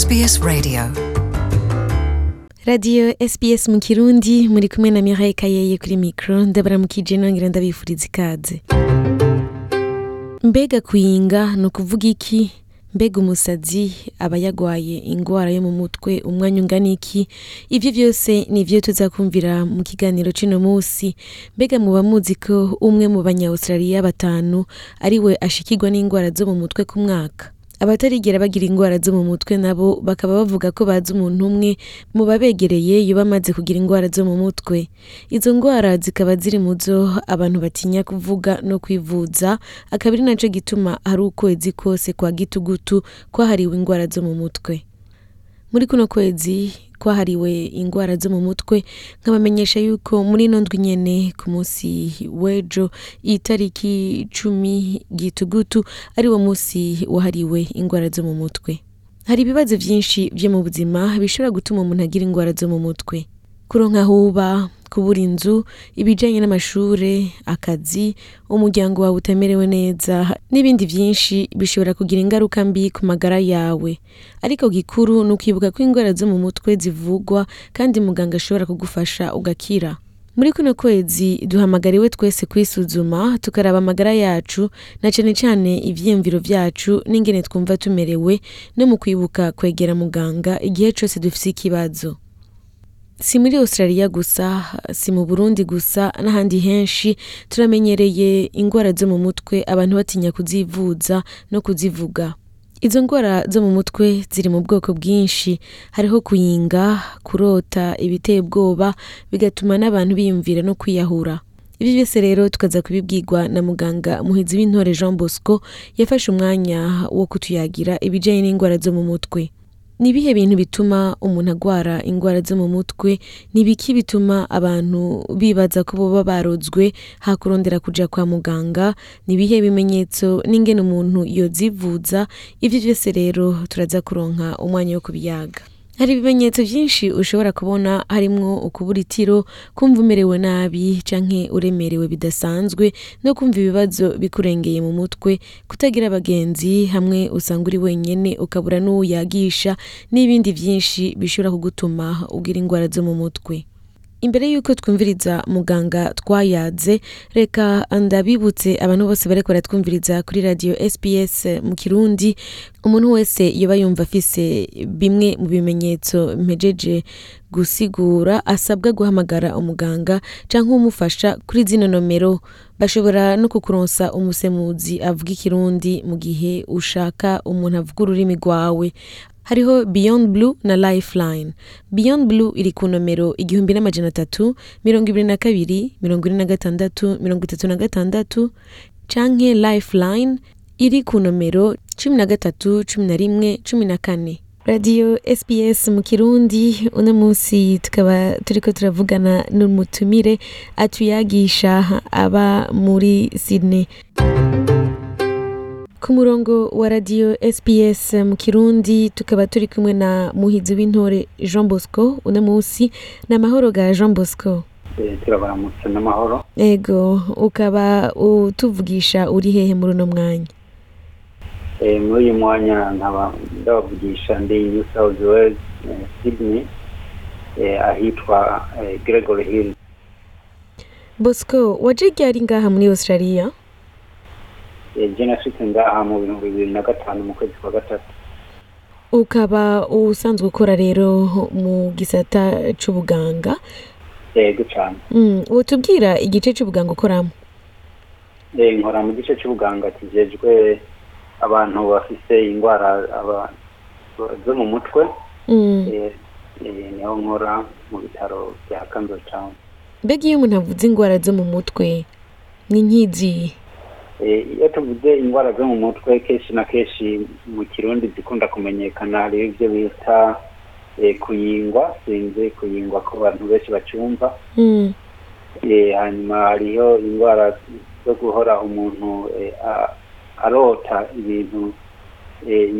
SBS Radio. Radiyo sps mu kirundi muri kumwe na miraye kayeye kuri mikoro ndabaramukije nongera ndabifuriza ikaze mbega kuyinga ni ukuvuga iki? Mbega umusazi aba yagwaye ingwara yo mu mutwe umwanya ungana iki? Ivyo vyose ni ivyo tuzakumvira mu kiganiro c'uno musi mbega muba muzi ko umwe mu banya-australia batanu ari we ashikirwa n'ingwara zo mu mutwe ku mwaka. Abatarigera bagira ingwara zo mu mutwe nabo bakaba bavuga ko bazi umuntu umwe mu babegereye yoba amaze kugira ingwara zo mu mutwe. Izo ngwara zikaba ziri mu zo abantu batinya kuvuga no kwivuza akaba ari naco gituma hari ukwezi kose kwa gitugutu kwahariwe ingwara zo mu mutwe. Muri kuno kwezi kwahariwe ingwara zo mu mutwe nkabamenyesha yuko muri ino ndwi nyene ku munsi w'ejo itariki cumi gitugutu ari wo munsi wahariwe ingwara zo mu mutwe. Hari ibibazo vyinshi vyo mu buzima bishobora gutuma umuntu agira ingwara zo mu mutwe. Kuronka ahuba kubura inzu ibijanye n'amashure akazi umuryango wawe utamerewe neza n'ibindi vyinshi bishobora kugira ingaruka mbi ku magara yawe. Ariko gikuru ni ukwibuka ko ingwara zo mu mutwe zivugwa kandi muganga ashobora kugufasha ugakira. Muri kuno kwezi duhamagariwe twese kwisuzuma tukaraba amagara yacu na cane cane ivyiyumviro vyacu n'ingene twumva tumerewe no mu kwibuka kwegera muganga igihe cose dufise ikibazo. Si muri australia gusa si mu burundi gusa n'ahandi henshi turamenyereye ingwara zo mu mutwe abantu batinya kuzivuza no kuzivuga. Izo ngwara zo mu mutwe ziri mu bwoko bwinshi. Hariho kuyinga kurota ibiteye ubwoba bigatuma n'abantu biyumvira no kwiyahura. Ibi byose rero tukaza kubibwirwa na muganga muhizi w'intore jean bosco yafashe umwanya wo kutuyagira ibijanye n'ingwara zo mu mutwe. Ni ibihe bintu bituma umuntu agwara ingwara zo mu mutwe? Ni ibiki bituma abantu bibaza ko boba barozwe hakurondera kuja kwa muganga? Ni ibihe bimenyetso n'ingene umuntu yozivuza? Ivyo vyose rero turaza kuronka umwanya wo kubiyaga. Hari ibimenyetso vyinshi ushobora kubona harimwo ukubura itiro kumva umerewe nabi canke uremerewe bidasanzwe no kumva ibibazo bikurengeye mu mutwe. Kutagira abagenzi hamwe usanga uri wenyene ukabura n'uwo yagisha n'ibindi vyinshi bishobora kugutuma ugira ingwara zo mu mutwe. Imbere y'uko twumviriza muganga twayaze reka ndabibutse abantu bose bariko baratwumviriza kuri radio sps mu kirundi umuntu wese yoba yumva afise bimwe mu bimenyetso mpejeje gusigura asabwa guhamagara umuganga canke umufasha kuri zino nomero. Bashobora no kukuronsa umusemuzi avuga ikirundi mu gihe ushaka umuntu avuga ururimi rwawe. Hariho beyond blue na lifeline. Beyond blue iri ku nomero igihumbi n'amajana atatu mirongo ibiri na kabiri mirongo ine na gatandatu mirongo itatu na gatandatu. Canke lifeline iri ku nomero cumi na gatatu cumi na rimwe cumi na kane. Radiyo sps mu kirundi uno munsi tukaba turiko turavugana n'umutumire atuyagisha aba muri sydney. Ku murongo wa radiyo sps mu kirundi. Tukaba turi kumwe na muhizi w'intore jean bosco. Uno munsi ni amahoro ga jean bosco. Turabaramutse n'amahoro ego ukaba utuvugisha uri hehe muri uno mwanya? Muri uyu mwanya nkaba ndabavugisha ndi new south wales sydney ahitwa gregory hill. Bosco waje ryari ngaha muri australia? Je nashitse ngaha mu bihumbi bibiri na gatanu mu kwezi kwa gatatu. Ukaba usanzwe ukora rero mu gisata c'ubuganga? Yego cane. Mm. wotubwira igice c'ubuganga ukoramo? Nkora mu gice c'ubuganga kijejwe abantu bafise ingwara zo mu mutwe. Mm. ni ho nkora mu bitaro vya kanzo town mbega iyo umuntu avuze ingwara zo mu mutwe ni nk'izihe iyo tuvuze indwara zo mu mutwe kenshi na kenshi mu kirundi zikunda kumenyekana hariho ibyo bita kuyingwa sinzi kuyingwa ko abantu benshi bacyumva hanyuma hariho indwara zo guhora umuntu arota ibintu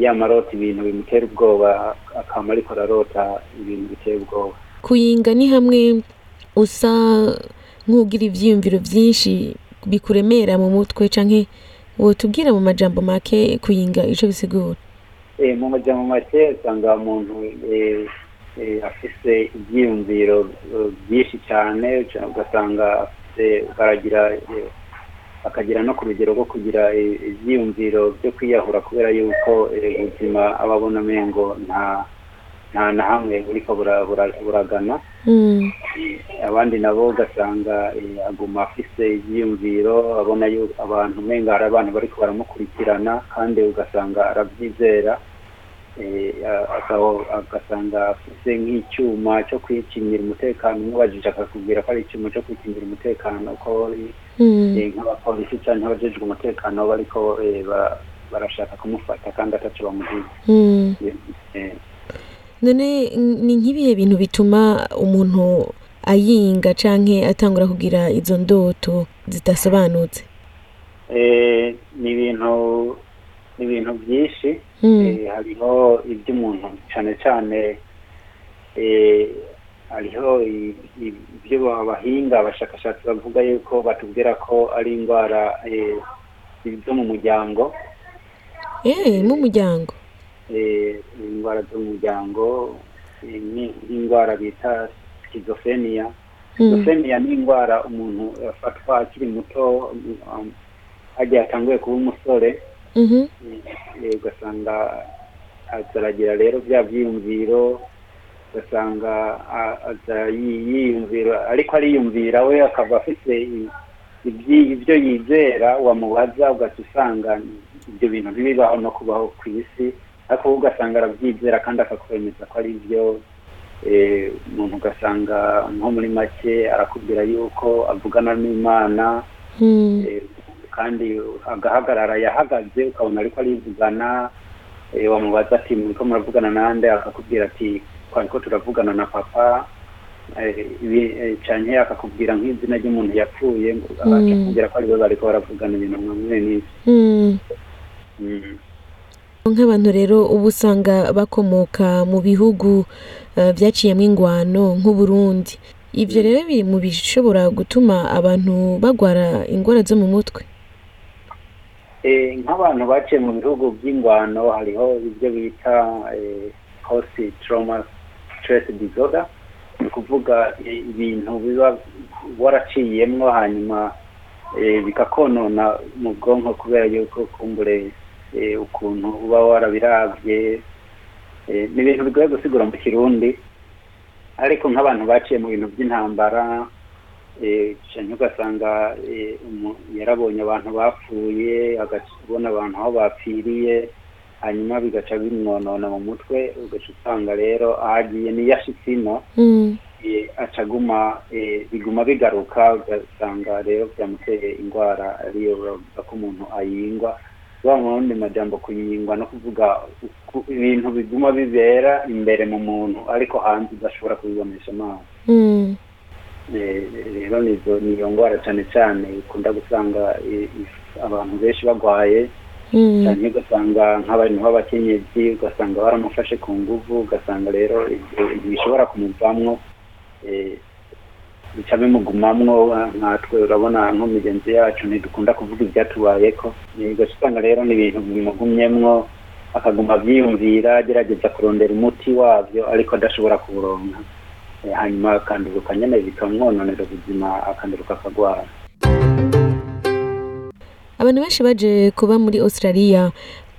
yamarota ibintu bimutera ubwoba akaba ariko ararota ibintu bitera ubwoba. Kuyinga ni hamwe usa nk'ugira ivyiyumviro vyinshi bikuremera mu mutwe canke wotubwira mu majambo make kuyinga ico bisigura? Eh, mu majambo make usanga umuntu eh, eh, afise ivyiyumviro byinshi cyane ugasanga afise baragira akagira no ku rugero rwo kugira ivyiyumviro byo kwiyahura kubera yuko ubuzima aba abona mengo nta nta na hamwe buriko bura- bura- buragana Mm. abandi nabo ugasanga eh, aguma afise ivyiyumviro abona yuko abantu umenga hari abantu bariko baramukurikirana kandi ugasanga aravyizera eh, agasanga afise nk'icyuma cyo kwikingira umutekano umubajije akakubwira ko ari icyuma cyo kwikingira umutekano ko ari, Mm. eh, nk'abapolisi canke abajejwe umutekano bariko bara- barashaka kumufata kandi ataco bamugize Mm. Eh, none ni nk'ibihe bintu bituma umuntu ayinga canke atangura kugira izo ndoto zidasobanutse? Eh, ni ibintu ni ibintu byinshi. Mm. Eh, hariho iby'umuntu cyane cyane eh, hariho ibyo abahinga abashakashatsi bavuga yuko batubwira ko ari indwara zo mu muryango. Mu muryango. Indwara zo mu muryango eh, ni- nk'indwara bita schizophrenia Mm. schizophrenia ni indwara umuntu afatwa akiri muto hagiye atanguye kuba umusore. Eh, ugasanga azaragira rero bya byiyumviro ugasanga yiyumvira ariko ariyumvira we akaba afite ibyo yizera wamubaza ugaca usanga ibyo bintu ntibibaho no kubaho ku isi ariko wowe ugasanga arabyizera kandi akakwemeza ko ari byo Eh, umuntu ugasanga nko muri make arakubwira yuko avugana n'imana Mm. Eh, kandi agahagarara yahagaze ukabona ariko arivugana eh, wamubaza ati muriko muravugana nande akakubwira ati twariko turavugana na papa canke akakubwira nk'izina ry'umuntu yapfuye ngo Mm. akakubwira ko ari we bariko baravugana ibintu mwamwe n'ivyo Mm. Mm. Nk'abantu rero uba usanga bakomoka mu bihugu eh, byaciyemo ingwano nk'uburundi. Ibyo rero biri mu bishobora gutuma abantu bagwara indwara zo mu mutwe. Eh, nk'abantu baciye mu bihugu by'ingwano hariho ibyo bita eh, post trauma stress disorder. Ni ukuvuga eh, ibintu biba waraciyemwo hanyuma eh, bikakonona mu bwonko kubera yuko kumbure eh, ukuntu uba warabiravye eh, ni ibintu bigoye gusigura mu kirundi ariko nk'abantu baciye mu bintu by'intambara eh, canke ugasanga eh, yarabonye abantu bapfuye agabona abantu aho bapfiriye hanyuma bigaca bimwonona mu mutwe ugaca usanga rero ahagiye niyo ashitse ino Mm. eh, aca aguma eh, biguma bigaruka ugasanga rero byamuteye indwara ariyo bavuga ko umuntu ayingwa wa mu yandi majambo kuyingwa no kuvuga ibintu biguma bibera imbere mu muntu ariko hanze udashobora kubibonesha amaso Mm. Eh, rero nizo niyo ndwara cyane cyane ikunda gusanga abantu benshi bagwaye Mm. cyane ugasanga nk'abantu b'abakenyezi ugasanga baramufashe ku nguvu ugasanga rero ibyo bishobora kumuvamwo eh, bica bimugumamwo nkatwe urabona nko migenzi yacu ntidukunda kuvuga ibyatubayeko Eh, ugaca usanga rero ni ibintu bimugumyemwo akaguma abyiyumvira agerageza kurondera umuti wabyo ariko adashobora kuwuronka. Eh, hanyuma akanduruka nyene bikamwononera ubuzima akanduruka akagwara abantu benshi baje kuba muri australia.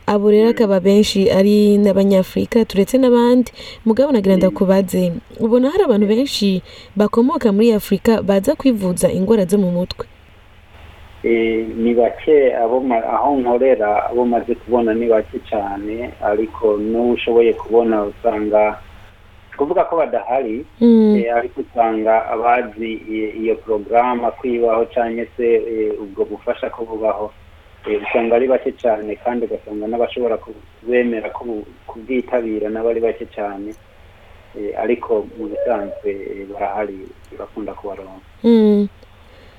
Abo rero akaba benshi ari n'abanyafurika turetse n'abandi. Mugabo nagira ndakubaze ubona hari abantu benshi bakomoka muri afurika baza kwivuza indwara zo mu mutwe. Eh, ni bake aho nkorera abo maze kubona ni bake cyane ariko n'uwo ushoboye kubona usanga kuvuga ko badahari Mm. eh, ariko usanga abazi iyo porogaramu kwibaho cyangwa se eh, ubwo bufasha ko bubaho. Usanga ari bake cyane kandi ugasanga n'abashobora kubemera ko kubwitabira nabo ari bake cyane Eh, ariko mu bisanzwe eh, barahari bakunda kubaronka Mm.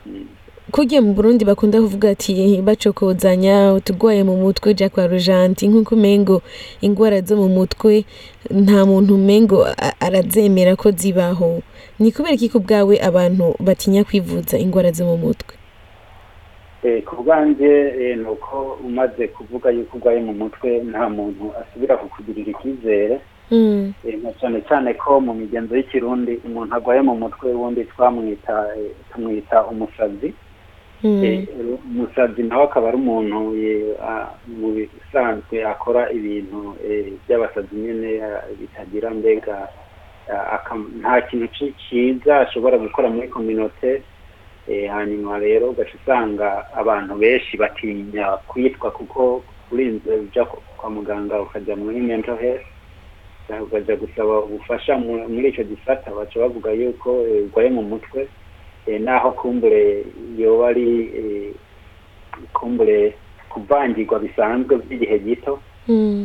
Mm. kugiye mu burundi bakunda kuvuga ati bacokozanya utugwaye mu mutwe ja kwa rujanti nk'uko umengo indwara zo mu mutwe nta muntu umengo arazemera ko zibaho ni kubera iki ku bwawe abantu batinya kwivuza indwara zo mu mutwe ku bwanjye eh, ni uko umaze kuvuga yuko urwaye mu mutwe nta muntu asubira kukugirira icyizere Mm. Eh, na cyane cyane ko mu migenzo y'ikirundi umuntu arwaye mu mutwe wundi twamwita eh, tumwita umusazi Mm. Eh, umusazi nawe akaba ari umuntu eh, mu bisanzwe akora ibintu eh, by'abasazi nyine bitagira mbega nta kintu cyiza ashobora gukora muri kominote eh, hanyuma rero ugaca usanga abantu benshi batinya kwitwa kuko urinze ku- kwa muganga ukajya muri mental health ukajya gusaba ubufasha mu- muri icyo gisata baca bavuga yuko eh, urwaye mu mutwe eh, naho kumbure yoba ari eh, kumbure kuvangirwa bisanzwe by'igihe gito.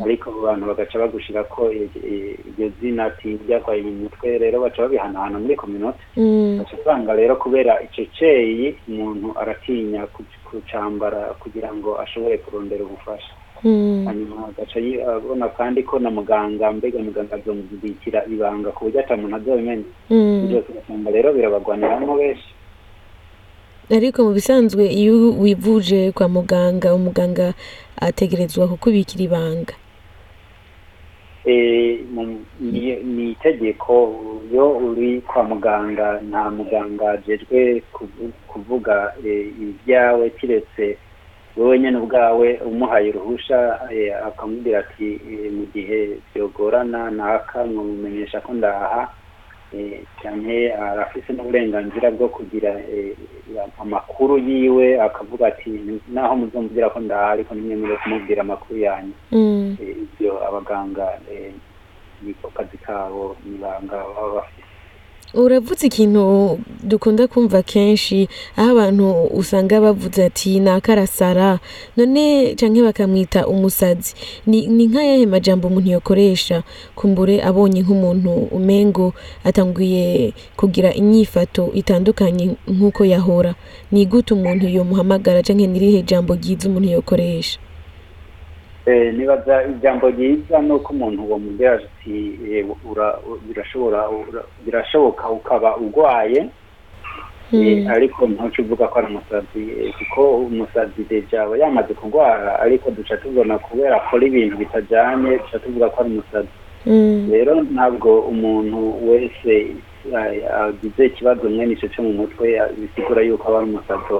Ariko abantu bagaca bagushira ko iryo zina ati ryarwaye mu mutwe rero baca babihanahana muri kominote Mm. ugaca usanga rero kubera icyo ceyi umuntu aratinya ku- kucambara kugira ngo ashobore kurondera ubufasha Mm. hanyuma agaca abona kandi ko na muganga mbega muganga azomubikira ibanga ku buryo ata muntu azobimenya Mm. byose ugasanga rero birabagwaniramo benshi ariko mu bisanzwe iyo wivuje kwa muganga umuganga ategerezwa kukubikira ibanga. Eh, ni itegeko iyo uri kwa muganga nta muganga ajejwe kuvu- kuvuga eh, ibyawe kiretse wowe nyine ubwawe umuhaye uruhusha eh, akamubwira ati mu gihe byogorana naka mumumenyesha ko ndaha. Cyane arafise n'uburenganzira bwo kugira eh, amakuru yiwe akavuga ati naho muzumvira ko ndaha ariko nimwemerewe kumubwira amakuru yanyu Mm. Eh, ibyo abaganga eh, niko kazi kabo nibanga baba bafite uravuze ikintu dukunda kumva kenshi aho abantu usanga bavuze ati ni akarasara none canke bakamwita umusazi. Ni, ni nk'ayahe majambo umuntu yokoresha? Kumbure abonye nk'umuntu umengo atanguye kugira inyifato itandukanye nk'uko yahora. Ni gute umuntu yomuhamagara canke nirihe jambo ryiza umuntu yokoresha? Nibaza ijambo ryiza ni uko umuntu wamubwira ati eh, birashobora birashoboka ukaba urwaye eh, Mm. ariko ntuce uvuga ko ari umusazi eh, kuko umusazi deja aba yamaze kurwara ariko duca tubona kubera akora ibintu bitajyanye duca tuvuga ko ari umusazi Mm. rero ntabwo umuntu wese eh, agize ikibazo mwene icyo cyo mu mutwe eh, bisigura yuko aba ari umusazi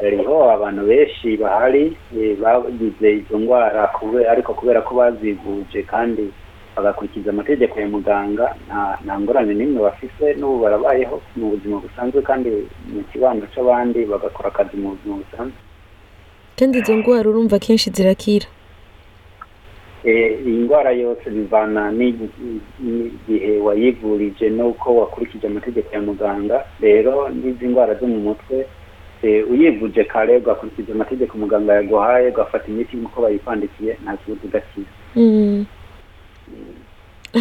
hariho abantu benshi bahari eh, bagize izo ndwara ariko kubera ko bazivuje kandi bagakurikiza amategeko ya muganga nta ngorane n'imwe bafise n'ubu barabayeho mu buzima busanzwe kandi mu kibano c'abandi bagakora akazi mu buzima busanzwe. Kandi izo ngwara urumva kenshi zirakira. Eh, iyi ndwara yose bivana n'igi- n'igihe wayivurije n'uko wakurikije amategeko ya muganga rero n'izi ndwara zo mu mutwe uyivuje kare ugakurikiza amategeko muganga yaguhaye ugafata imiti nk'uko bayikwandikiye nta kibazo udakira Mm.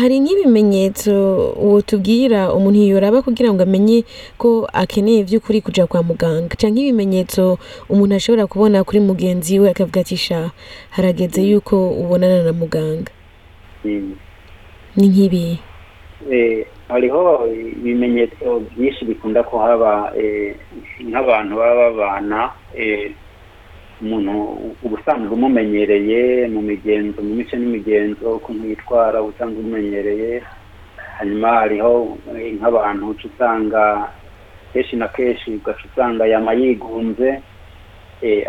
hari nk'ibimenyetso wotubwira umuntu yoraba kugira ngo amenye ko akeneye by'ukuri kuja kwa muganga canke ibimenyetso umuntu ashobora kubona kuri mugenzi we akavuga ati sha harageze yuko ubonana na muganga Mm. ni nk'ibi Eh, hariho ibimenyetso byinshi bikunda kuhaba eh, nk'abantu baba babana eh, umuntu ubusanzwe umumenyereye mu migenzo mu mico n'imigenzo ukuntu yitwara ubusanzwe umumenyereye. Hanyuma hariho eh, nk'abantu uca usanga kenshi na kenshi ugaca usanga yama yigunze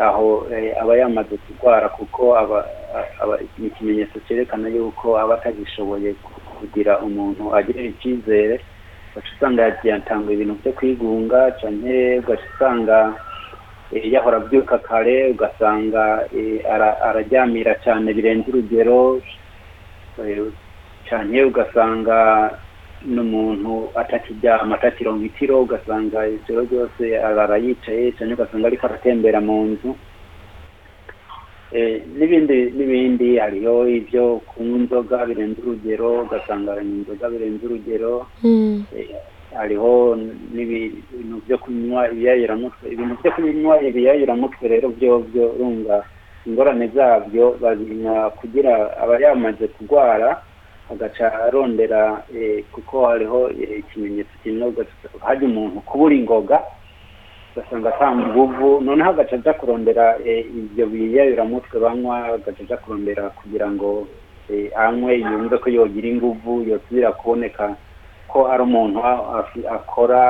aho aba yamaze kurwara kuko aba ni ikimenyetso cyerekana yuko aba atagishoboye kugira umuntu agirira icyizere. Ugaca usanga yagiye atanga ibintu byo kwigunga canke ugaca usanga eh, yahora abyuka kare ugasanga eh, ara- araryamira cyane birenze urugero eh, canke ugasanga n'umuntu atakiryama atakironka itiro ugasanga ijoro ryose arara yicaye canke ugasanga ariko aratembera mu nzu. N'ibindi n'ibindi hariho ibyo kunywa inzoga birenze urugero ugasanga inzoga birenze urugero Mm. Eh, hariho n'ibintu byo kunywa ibiyayuramutwe ibintu byo kunywa ibiyayuramutwe rero byo byo urumva ingorane zabyo babinywa kugira aba yamaze kurwara agaca arondera eh, kuko hariho eh, ikimenyetso kimwe hajya umuntu kubura ingoga ugasanga atanga inguvu noneho agaca aja kurondera eh, ibyo biyayuramutwe banywa agaca aja kurondera kugira ngo eh, anywe yumve ko yogira inguvu yosubira kuboneka ko ari umuntu akora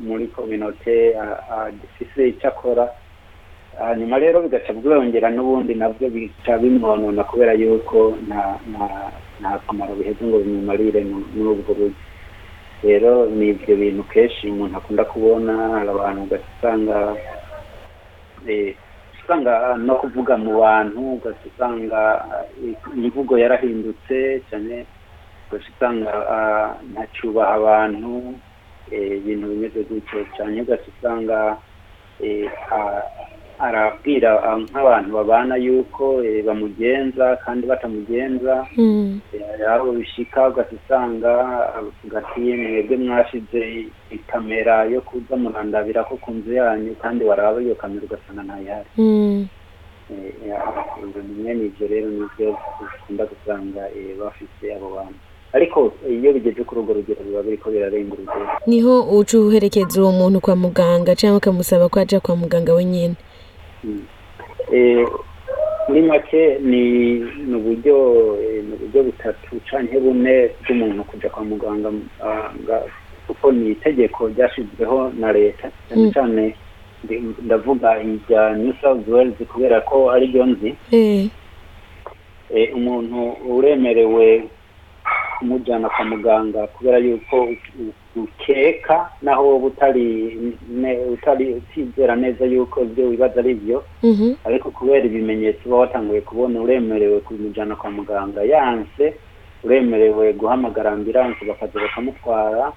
muri kominote a- adafise icyo akora. Hanyuma rero bigaca bwongera n'ubundi na byo bica bimwonona kubera yuko nta kamaro biheze ngo bimumarire mu- muri ubwo buryo. Rero ni ibyo bintu kenshi umuntu akunda kubona hari abantu ugaca usanga eh, usanga no kuvuga mu bantu ugaca usanga eh, imvugo yarahindutse cyane ugaca usanga ah, ntacyubaha abantu eh, ibintu bimeze gutyo. Cyane ugaca usanga eh, a- arabwira ah, nk'abantu babana yuko eh, bamugenza kandi batamugenza Mm. aho bishika ugaca usanga avuga ati mwebwe mwashize ikamera yo kuza murandabira ko ku nzu yanyu kandi waraba iyo kamera ugasanga ntayihari Mm. Eh, ya- ibintu bimwe n'ibyo rero ni byo ukunda gusanga eh, bafite abo bantu ariko iyo bigeze kuri urwo rugero biba biriko birarenga urugero ni ho uca uherekeza uwo muntu kwa muganga cyangwa ukamusaba ko aja kwa muganga wenyine. Eh, muri make ni uburyo eh, ni uburyo butatu canke bune bw'umuntu kuja kwa muganga ah, kuko ni itegeko ryashyizweho na leta cyane Mm. cyane ndi- ndavuga irya new south wales kubera ko ari ryo nzi Eh. Eh, umuntu uremerewe kumujyana kwa muganga kubera yuko ukeka naho wowe utari ne- utari utizera neza yuko ibyo wibaza ari byo Mhm. ariko kubera ibimenyetso uba watanguye kubona uremerewe kumujyana kwa muganga yanse uremerewe guhamagara ambilanse bakaza bakamutwara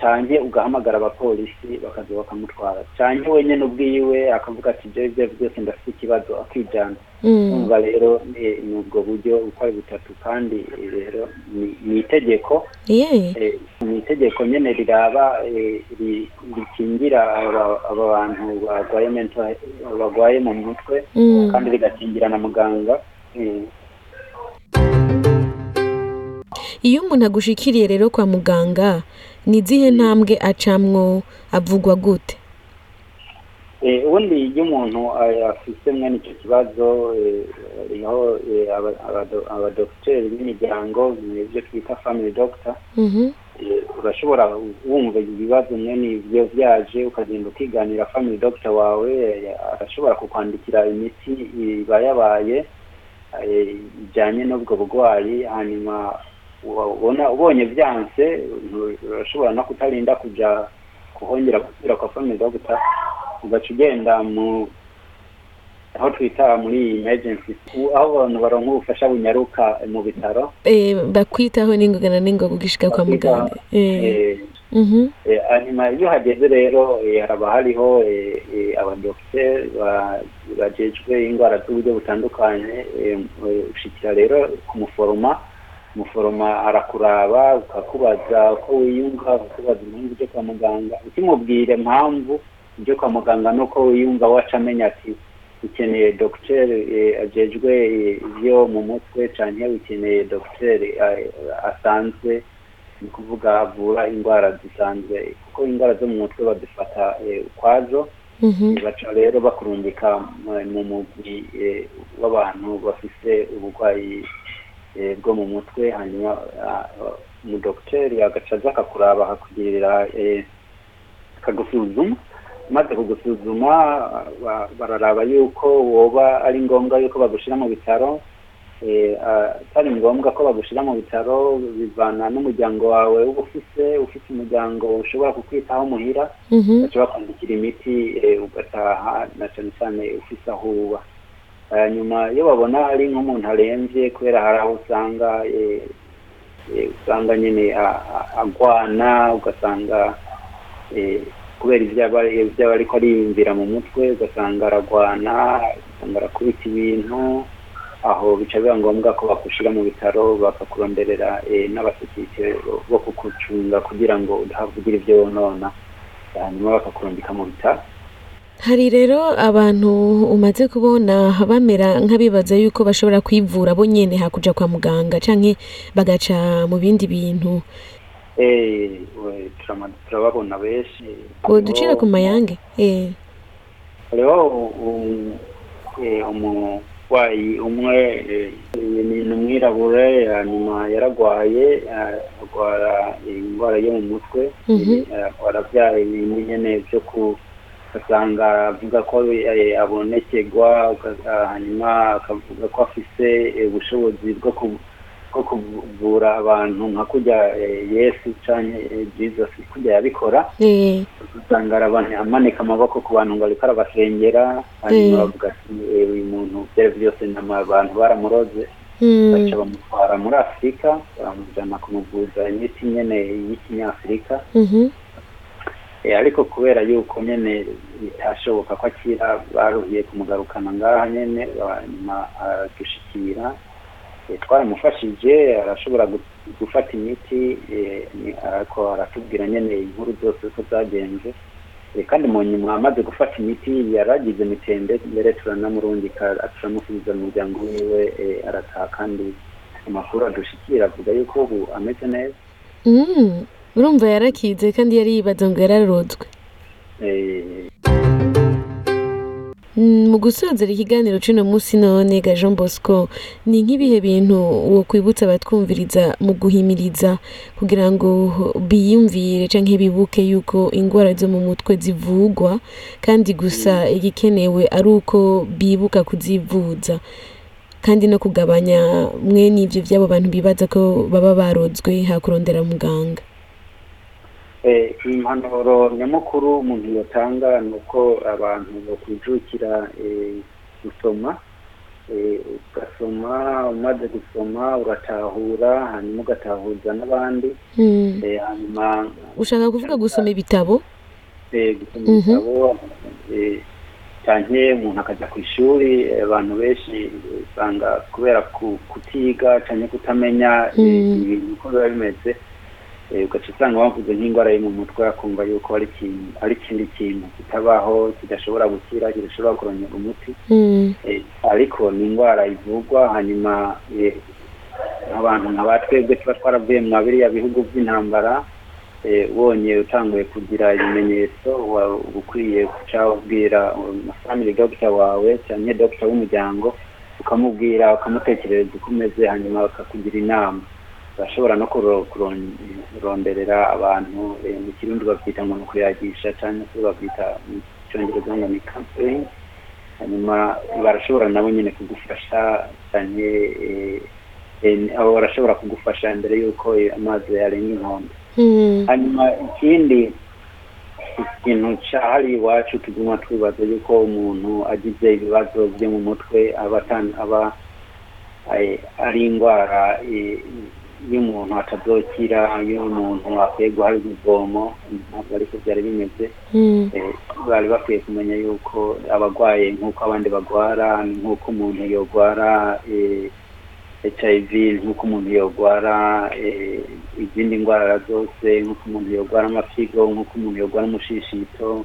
canke ugahamagara abapolisi bakaza bakamutwara canke wenyene ubwiwe akavuga ati jewe ivyo byose ndafite ikibazo akijana Mm. Umva rero eh, ni ubwo buryo uko ari butatu kandi eh, rero ni- itegeko. Eh, ni itegeko nyene riraba eh, ri- rikingira aba bantu barwaye mu mutwe Mm. kandi rigakingira na muganga. Eh, iyo umuntu agushikiriye rero kwa muganga ni izihe ntambwe acamwo avugwa gute? Eh, ubundi iyo umuntu eh, afise mwene icyo kibazo eh, hariho eh, abado- abadogiteri b'imiryango ibyo twita family doctor Mhm. Eh, urashobora wumva ibibazo mwene ibyo byaje ukagenda ukiganira family doctor wawe eh, arashobora kukwandikira imiti iba yabaye eh, ijyanye n'ubwo burwayi hanyuma ubona ubonye byanse urashobora no kutarinda kujya kuhongera gusubira kwa family doctor ugaca ugenda mu aho twita muri emergency aho abantu baronka ubufasha bunyaruka mu bitaro Eh, bakwitaho n'ingoga na n'ingoga ugishika kwa muganga Eh. Eh, Mhm. Hanyuma iyo hageze rero haraba hariho abadogiteri ba- bajejwe indwara z'uburyo butandukanye ushikira rero ku muforoma umuforoma arakuraba ukakubaza uko wiyumva ukakubaza impamvu ujya kwa muganga ukimubwira impamvu ujya kwa muganga nuko wiyumva waca amenya ati ukeneye dogiteri eh, ajejwe eh, ibyo mu mutwe canke ukeneye dogiteri eh, asanzwe? Ni ukuvuga avura indwara zisanzwe kuko indwara zo mu mutwe bazifata eh, ukwazo. Mhm. baca rero bakurungika mu- mu mugwi w'abantu bafise uburwayi bwo mu mutwe. Hanyuma umudogiteri agaca aza akakuraba akakugirira akagusuzuma. Maze kugusuzuma ba- bararaba yuko woba ari ngombwa yuko bagushyira mu bitaro ah, atari ngombwa ko bagushyira mu bitaro bivana n'umuryango wawe uba ufise ufite umuryango ushobora kukwitaho muhira Mhm. baca bakwandikira imiti eh, ugataha na cyane cyane ufise aho uba hanyuma iyo babona ari nk'umuntu arembye kubera hari aho usanga usanga nyine agwana ugasanga kubera aba ariko ariyumvira mu mutwe ugasanga aragwana ugasanga arakubita ibintu aho bica biba ngombwa ko bakushyira mu bitaro bakakuronderera eh, n'abasekirite bo kukucunga kugira ngo udahavugira ibyo wonona. Hanyuma bakakurungika mu bitaro. Hari rero abantu umaze kubona bamera nk'abibaza yuko bashobora kwivura bo nyene hakuja kwa muganga canke bagaca mu bindi bintu. Turababona benshi ducira ku mayange hariho umurwayi umwe ni umwirabure hanyuma yaragwaye eh, arwara indwara yo mu mutwe arabyaye ibintu nyene byo ku ugasanga avuga ko abonekerwa hanyuma akavuga ko afise eh, ubushobozi bwo bwo kuvura abantu nka kurya eh, yesu canke eh, jesus kurya yabikora. Eh. Usanga arabane- amanika amaboko ku bantu ngo ariko arabasengera hanyuma bavuga ati "Eh, uyu muntu byari byose abantu baramuroze. Mm, baca bamutwara muri afurika baramujana kumuvuza imiti nyene y'ikinyafurika. Mhm, ariko kubera yuko nyene bitashoboka ko akira baruhiye kumugarukana ngaha nyene hanyuma aradushikira twaramufashije arashobora gu- gufata imiti eh, ariko aratubwira nyene inkuru zose uko zagenze. Eh, kandi mu nyuma amaze gufata imiti yaragize mitembe mbere turanamurungika turamusubiza mu muryango wiwe eh, arataha. Kandi amakuru adushikira avuga yuko ubu ameze neza. Mm. urumva yarakize kandi yari yibaza ngo yararozwe. Mm, mu gusozera ikiganiro c'uno munsi none ga Jean Bosco ni nk'ibihe bintu wokwibutsa abatwumviriza mu guhimiriza kugira ngo biyumvire canke bibuke yuko ingwara zo mu mutwe zivugwa? Kandi gusa igikenewe ari uko bibuka kuzivuza. Kandi no kugabanya mwene ivyo vy'abo bantu bibaza ko baba barozwe hakurondera muganga. Impanuro nyamukuru umuntu yatanga ni uko abantu bakwijukira eh, gusoma Eh, ugasoma umaze gusoma uratahura hanyuma ugatahuza n'abandi mm. Eh, hanyuma ushaka kuvuga gusoma ibitabo eh, gusoma Mhm. ibitabo eh, canke umuntu akaja ku ishuri eh, abantu benshi usanga kubera ku- kutiga canke kutamenya eh, Mm. ibintu uko biba bimeze eh, ugaca usanga bavuze nk'indwara yo mu mutwe akumva yuko ari ikintu ari ikindi kintu kitabaho kidashobora gukira kidashobora kurongera umuti mm. Eh, ariko ni indwara ivurwa hanyuma eh, abantu nka twebwe tuba twaravuye mu biriya bihugu by'intambara eh, ubonye utanguye kugira ibimenyetso ukwiye guca ubwira family doctor wawe cyangwa doctor w'umuryango ukamubwira ukamutekerereza uko umeze hanyuma bakakugira inama urashobora no kuro- kuron- kuronderera abantu eh, mu kirundi babyita ngo ni ukuyagisha cyangwa se babyita mu cyongereza ngo ni counseling hanyuma barashobora nabo nyine kugufasha cyane eh, abo barashobora kugufasha mbere y'uko eh, amazi yarenga inkombe Mm. hanyuma ikindi ikintu cyahari iwacu tuguma twibaza yuko umuntu agize ibibazo byo mu mutwe aba ari indwara eh, y'umuntu atazokira y'umuntu akwiye guhabwa ivomo ntabwo ariko byari bimeze Mm. Eh, bari bakwiye kumenya yuko abarwaye nk'uko abandi bagwara ni nk'uko umuntu yogwara eh, hiv nk'uko umuntu yogwara eh, izindi ndwara zose nk'uko umuntu yogwara amafigo nk'uko umuntu yogwara umushishito eh,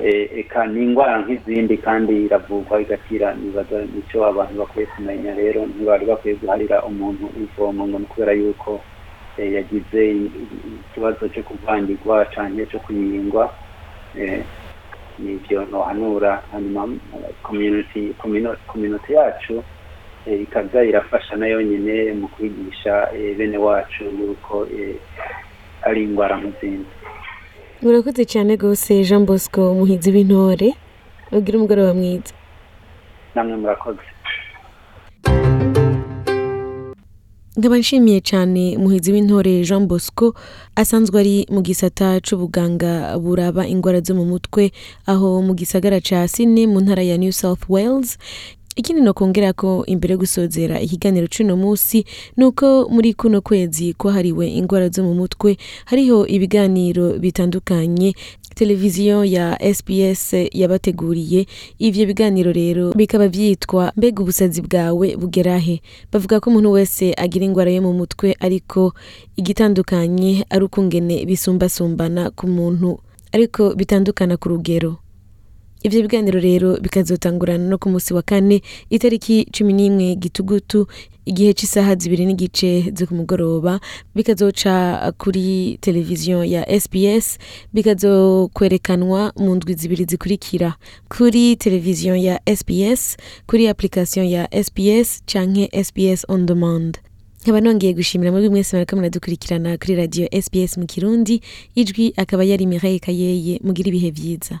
eka ni indwara nk'izindi kandi iravurwa igakira nibaza ni cyo abantu bakwiye kumenya. Rero ntibari bakwiye guharira umuntu ivomo ngo ni kubera yuko eh, yagize ikibazo cyo kuvangirwa cyane cyo kuyingwa. Eh, nivyo nohanura hanyuma eh, community yacu eh, ikaza irafasha na yo nyine mu kwigisha eh, bene wacu yuko eh, ari indwara nk'izindi. Urakoze cyane rwose jean bosco umuhizi w'intore. Ugira umugoroba mwiza namwe murakoze. Nkaba nshimiye cyane umuhizi w'intore jean bosco asanzwe ari mu gisata c'ubuganga buraba ingwara zo mu mutwe aho mu gisagara ca sydney mu ntara ya new south wales ikindi nokongera ko imbere yo gusozera ikiganiro c'uno munsi ni uko muri kuno kwezi kwahariwe ingwara zo mu mutwe hariho ibiganiro bitandukanye. Televiziyo ya sbs yabateguriye ivyo biganiro rero bikaba vyitwa mbega ubusazi bwawe bugerahe bavuga ko umuntu wese agira ingwara yo mu mutwe ariko igitandukanye ari ukungene bisumbasumbana ku muntu ariko bitandukana ku rugero. Ivyo biganiro rero bikazotangurana no ku munsi wa kane itariki cumi n'imwe gitugutu igihe cy'isaha zibiri n'igice zo ku mugoroba bikazoca kuri televiziyo ya SBS bikazokwerekanwa mu ndwi zibiri zikurikira. Kuri televiziyo ya SBS kuri application ya SBS canke SBS on demand. Nkaba nongeye gushimira muri mwese mwariko muradukurikirana kuri radio SBS mu Kirundi ijwi akaba yari Mireille Kayeye mugira ibihe vyiza.